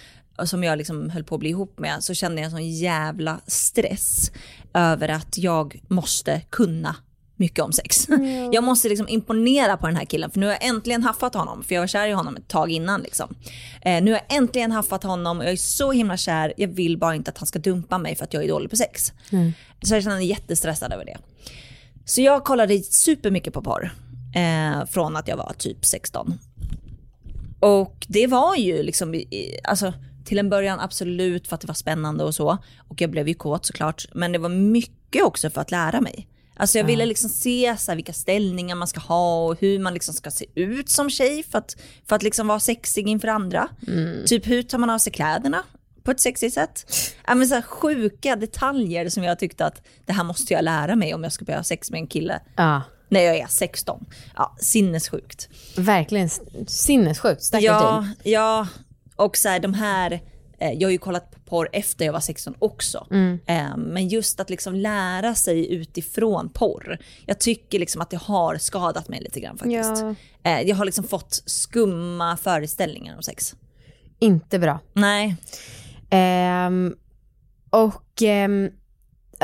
som jag liksom höll på att bli ihop med så kände jag en sån jävla stress över att jag måste kunna mycket om sex. Jag måste liksom imponera på den här killen för nu har jag äntligen haffat honom för jag var kär i honom ett tag innan liksom. Eh, nu har jag äntligen haffat honom och jag är så himla kär, jag vill bara inte att han ska dumpa mig för att jag är dålig på sex. Så jag kände mig jättestressad över det. Så jag kollade supermycket på porr eh, från att jag var typ 16. Och det var ju liksom, alltså till en början absolut för att det var spännande och så. Och jag blev ju kåt såklart. Men det var mycket också för att lära mig. Alltså jag ville liksom se så vilka ställningar man ska ha och hur man liksom ska se ut som tjej för att, för att liksom vara sexig inför andra. Typ hur tar man av sig kläderna på ett sexigt sätt? Ja, men så sjuka detaljer som jag tyckte att det här måste jag lära mig om jag ska börja ha sex med en kille Ja, när jag är 16. Ja, sinnessjukt. verkligen sinnessjukt. Stackars Ja, dig. ja, och så här, de här, eh, jag har ju kollat på porr efter jag var 16 också. Eh, men just att liksom lära sig utifrån porr. Jag tycker liksom att det har skadat mig lite grann faktiskt. Ja. Eh, jag har liksom fått skumma föreställningar om sex. Inte bra. Nej. Ehm, och ehm,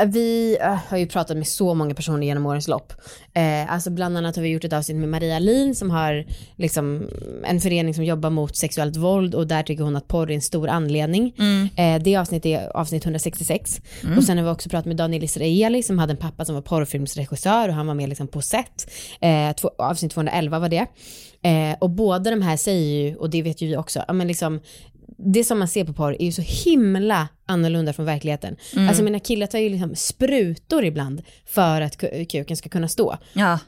vi äh, har ju pratat med så många personer genom årens lopp. Eh, alltså bland annat har vi gjort ett avsnitt med Maria Lin som har liksom en förening som jobbar mot sexuellt våld och där tycker hon att porr är en stor anledning. Eh, det avsnittet är avsnitt 166. Och sen har vi också pratat med Daniel Israeli som hade en pappa som var porrfilmsregissör och han var med liksom på set. Eh, två, avsnitt 211 var det. Eh, och båda de här säger ju, och det vet ju vi också, ja men liksom det som man ser på porr är ju så himla annorlunda från verkligheten. Mm. Alltså mina killar tar ju liksom sprutor ibland för att ku- kuken ska kunna stå. Ja. Eh,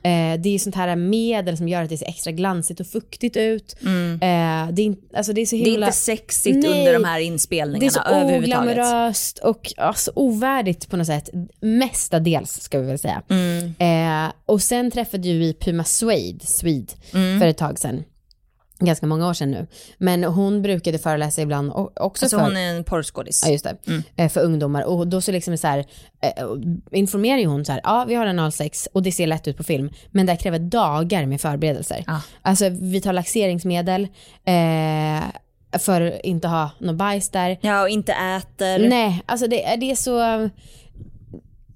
det är ju sånt här medel som gör att det ser extra glansigt och fuktigt ut. Eh, det, är, alltså det är så Mm. Det är himla... inte sexigt Nej. under de här Det är inspelningarna så överhuvudtaget. oglamoröst och alltså, ovärdigt på något sätt. Mestadels ska vi väl säga. Mm. Eh, och sen träffade ju vi Puma Suede, Swede Mm. för ett tag sedan. Ganska många år sedan nu. Men hon brukade föreläsa ibland också Alltså för... hon är en porrskådis. Ja just det, Eh, för ungdomar. Och då så liksom så här, eh, informerar ju hon så här, ja vi har analsex och det ser lätt ut på film, men det kräver dagar med förberedelser. Ja. Alltså vi tar laxeringsmedel, eh, för att inte ha något bajs där. Ja, och inte äter. Nej, alltså det, är- det är så,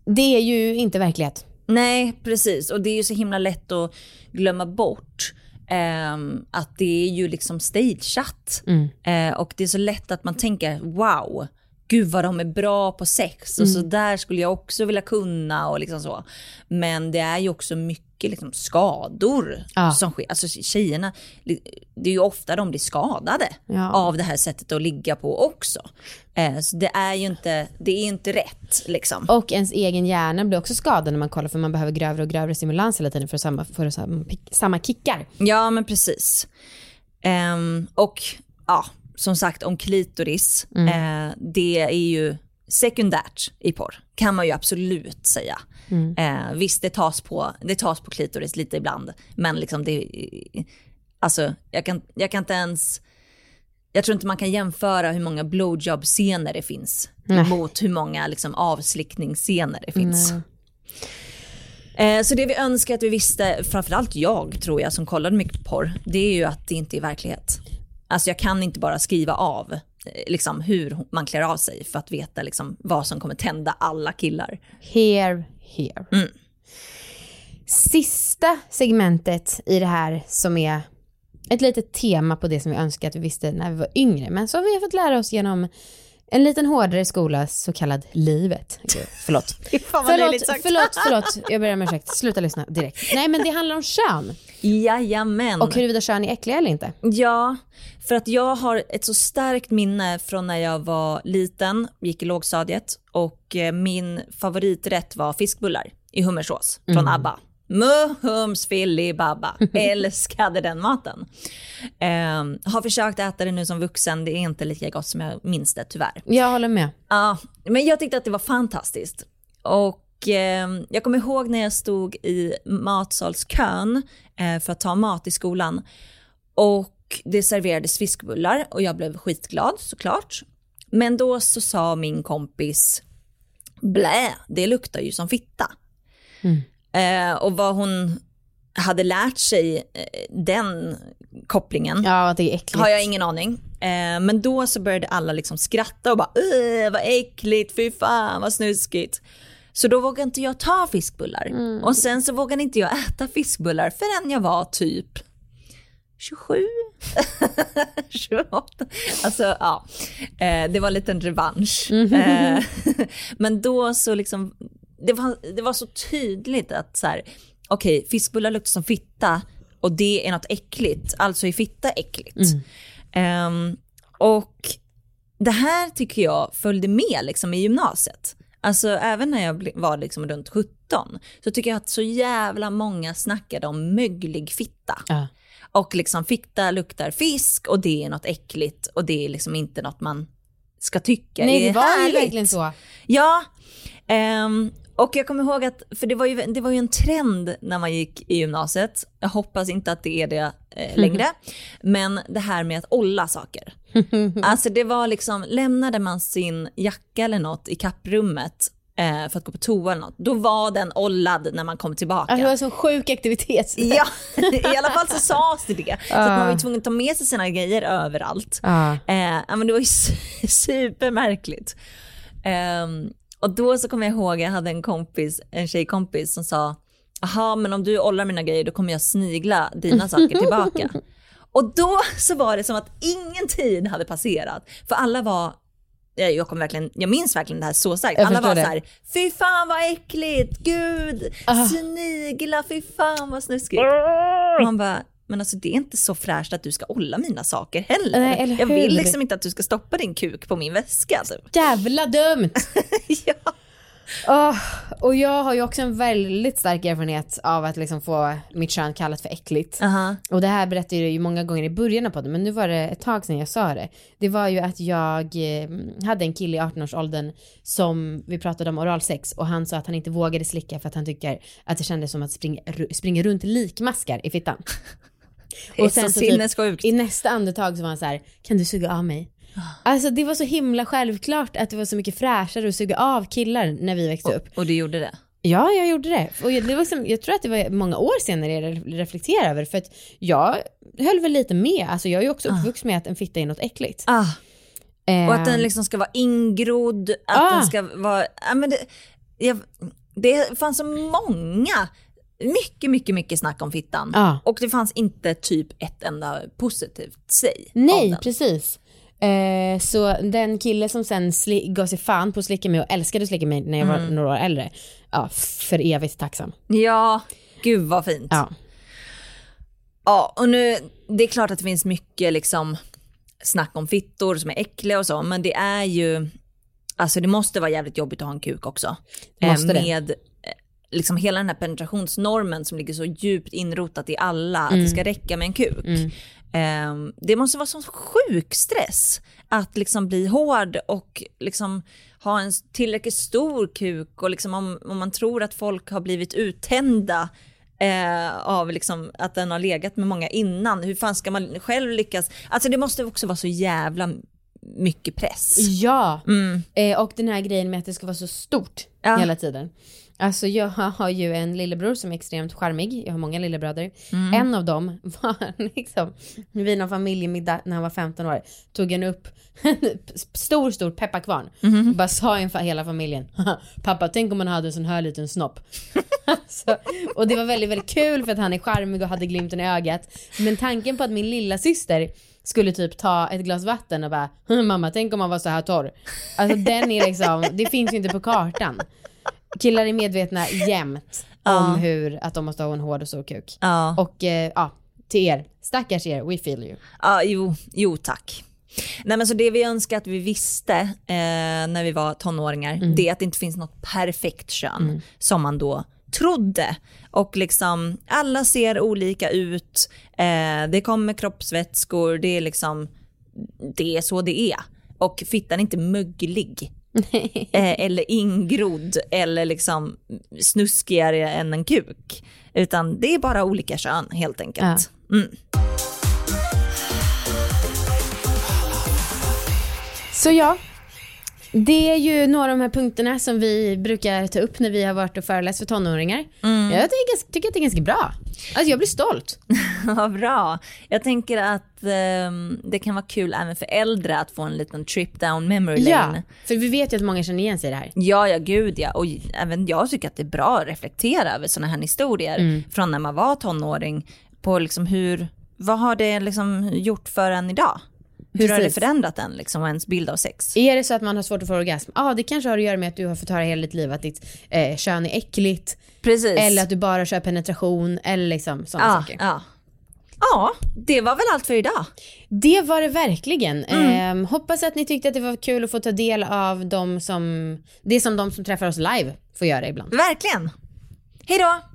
det är ju inte verklighet. Nej, precis. Och det är ju så himla lätt att glömma bort ehm, att det är ju liksom stageat. Eh, och det är så lätt att man tänker wow, gud vad de är bra på sex och så där skulle jag också vilja kunna och liksom så. Men det är ju också mycket liksom skador Ja. som sker. Alltså tjejerna, det är ju ofta de blir skadade Ja. av det här sättet att ligga på också. Eh, så det är ju inte, det är inte rätt liksom. Och ens egen hjärna blir också skadad när man kollar för man behöver grövre och grövre stimulans hela tiden för att samma, för samma, pick- samma kickar. Ja men precis. Ehm, och ja, som sagt om klitoris, eh, det är ju sekundärt i porr. Kan man ju absolut säga. Eh, visst det tas, på, det tas på klitoris lite ibland, men liksom det, alltså jag kan, jag kan inte ens, jag tror inte man kan jämföra hur många blowjob-scener det finns mot hur många liksom, avslickningsscener det finns. Eh, Så det vi önskar att vi visste, framförallt jag tror jag som kollade mycket på porr, det är ju att det inte är verklighet. Alltså jag kan inte bara skriva av eh, liksom, hur man klär av sig för att veta liksom, vad som kommer tända alla killar. Here, here. Mm. Sista segmentet i det här som är ett litet tema på det som vi önskar att vi visste när vi var yngre, men som vi har fått lära oss genom en liten hårdare skola, så kallad livet. Gud, förlåt. förlåt, förlåt, förlåt. Jag ber om ursäkt. Sluta lyssna direkt. Nej, men det handlar om kön Jajamän. och huruvida kön är äckliga eller inte. Ja, för att jag har ett så starkt minne från när jag var liten, gick i lågstadiet och eh, min favoriträtt var fiskbullar i hummersås från ABBA. Muhums filibabba, älskade den maten. Ehm, har försökt äta det nu som vuxen, det är inte lika gott som jag minns det tyvärr. Jag håller med. Ja, men jag tyckte att det var fantastiskt. Och eh, jag kommer ihåg när jag stod i matsalskön eh, för att ta mat i skolan. Och det serverades fiskbullar och jag blev skitglad såklart. Men då så sa min kompis, blä, det luktar ju som fitta. Eh, och vad hon hade lärt sig eh, den kopplingen Ja, har jag ingen aning. Men då så började alla liksom skratta och bara "Åh, vad äckligt, fy fan vad snuskigt. Så då vågade inte jag ta fiskbullar. Och sen så vågade inte jag äta fiskbullar förrän jag var typ 27, 28. Alltså ja, eh, det var en liten revansch. Eh, men då så liksom, det var, det var så tydligt att så här, okej fiskbullar luktar som fitta och det är något äckligt, alltså är fitta äckligt. Ehm, och det här tycker jag följde med liksom i gymnasiet. Alltså även när jag var liksom runt 17 så tycker jag att så jävla många snackade om möglig fitta. Ja. Och liksom fitta luktar fisk och det är något äckligt och det är liksom inte något man ska tycka Nej, är det var ju härligt. verkligen så. Ja, ehm, och jag kommer ihåg att, för det var, ju, det var ju en trend när man gick i gymnasiet, jag hoppas inte att det är det eh, längre, men det här med att olla saker. alltså det var liksom, lämnade man sin jacka eller något i kapprummet eh, för att gå på toa eller något, då var den ollad när man kom tillbaka. Alltså, det var en sån sjuk aktivitet. Ja, i alla fall så sades det det. Så man var ju tvungen att ta med sig sina grejer överallt. Ja. Eh, men det var ju su- supermärkligt. Ehm, och då så kommer jag ihåg, jag hade en kompis, en tjejkompis som sa, jaha men om du ollar mina grejer då kommer jag snigla dina saker tillbaka. Och då så var det som att ingen tid hade passerat, för alla var jag, kommer verkligen, jag minns verkligen det här så starkt. Jag Alla var det. så här, fy fan vad äckligt, gud, snigla, fy fan vad snuskigt. Och man bara, men alltså det är inte så fräscht att du ska olla mina saker heller. Nej, eller jag vill liksom inte att du ska stoppa din kuk på min väska. Typ. Jävla dumt! ja. Åh, och jag har ju också en väldigt stark erfarenhet av att liksom få mitt kön kallat för äckligt. Aha. Och det här berättade jag ju många gånger i början av podden, men nu var det ett tag sedan jag sa det. Det var ju att jag eh, hade en kille i 18-årsåldern som vi pratade om oralsex och han sa att han inte vågade slicka för att han tycker att det kändes som att springa, springa runt likmaskar i fittan. Det är så sinnessjukt. i nästa andetag så var han så här, kan du suga av mig? Alltså det var så himla självklart att det var så mycket fräschare att suga av killar när vi växte upp. Och du gjorde det? Ja, jag gjorde det. Och jag, det var liksom, jag tror att det var många år senare jag re- reflekterade över för att jag höll väl lite med. Alltså jag är ju också uppvuxen med att en fitta är något äckligt. Ah. Eh, Och att den liksom ska vara ingrodd, att Ah. den ska vara... Ja, men det, jag, det fanns så många, mycket, mycket, mycket snack om fittan. Ja. Och det fanns inte typ ett enda positivt av Nej, precis. Eh, så den kille som sen gav sig fan på att slicka mig och älskade att slicka mig när jag var Mm. några år äldre, ja, för evigt tacksam. Ja, gud vad fint. Ja. Ja, och nu, det är klart att det finns mycket liksom snack om fittor som är äckliga och så, men det är ju, alltså det måste vara jävligt jobbigt att ha en kuk också. Måste Eh, det. med eh, liksom hela den här penetrationsnormen som ligger så djupt inrotat i alla, att det ska räcka med en kuk. Eh, det måste vara sån sjuk stress att liksom bli hård och liksom ha en tillräckligt stor kuk och liksom om, om man tror att folk har blivit uttända eh, av liksom att den har legat med många innan. Hur fan ska man själv lyckas? Alltså det måste också vara så jävla mycket press. Ja, Mm. eh, och den här grejen med att det ska vara så stort Ja. hela tiden. Alltså jag har ju en lillebror som är extremt charmig, jag har många lillebröder. Mm. En av dem var liksom, vid någon familjemiddag när han var 15 år, tog han upp en stor, stor pepparkvarn Mhm. och bara sa inför hela familjen, pappa tänk om man hade en sån här liten snopp. alltså, och det var väldigt, väldigt kul för att han är charmig och hade glimten i ögat. Men tanken på att min lilla syster skulle typ ta ett glas vatten och bara mamma tänk om man var så här torr. Alltså den är liksom, det finns ju inte på kartan. Killar är medvetna jämt om hur, att de måste ha en hård och stor kuk. Ja. Och eh, ja, till er, stackars er, we feel you. Ja, jo, jo tack. Nej men så det vi önskar att vi visste eh, när vi var tonåringar, Mm. det är att det inte finns något perfekt kön som man då trodde. Och liksom alla ser olika ut, eh, det kommer kroppsvätskor, det är liksom, det är så det är. Och fittan är inte möglig. eh, eller ingrodd eller liksom snuskigare än en kuk. Utan det är bara olika kön helt enkelt. Mm. Så ja, det är ju några av de här punkterna som vi brukar ta upp när vi har varit och föreläst för tonåringar. Mm. Jag tycker, tycker att det är ganska bra. Alltså jag blir stolt. Vad bra. Jag tänker att ehm, det kan vara kul även för äldre att få en liten trip down memory Ja, lane. för vi vet ju att många känner igen sig i det här. Ja, ja, gud ja. Och även jag tycker att det är bra att reflektera över sådana här historier Mm. från när man var tonåring. På liksom hur, vad har det liksom gjort för en idag? Hur har det Precis. förändrat en liksom, ens bild av sex? Är det så att man har svårt att få orgasm? Ja, det kanske har att göra med att du har fått höra hela ditt liv att ditt eh, kön är äckligt. Precis. Eller att du bara kör penetration eller liksom sådana ja, saker. ja. ja, det var väl allt för idag. Det var det verkligen. Mm. Eh, hoppas att ni tyckte att det var kul att få ta del av de som, det som de som träffar oss live får göra ibland. Verkligen. Hej då!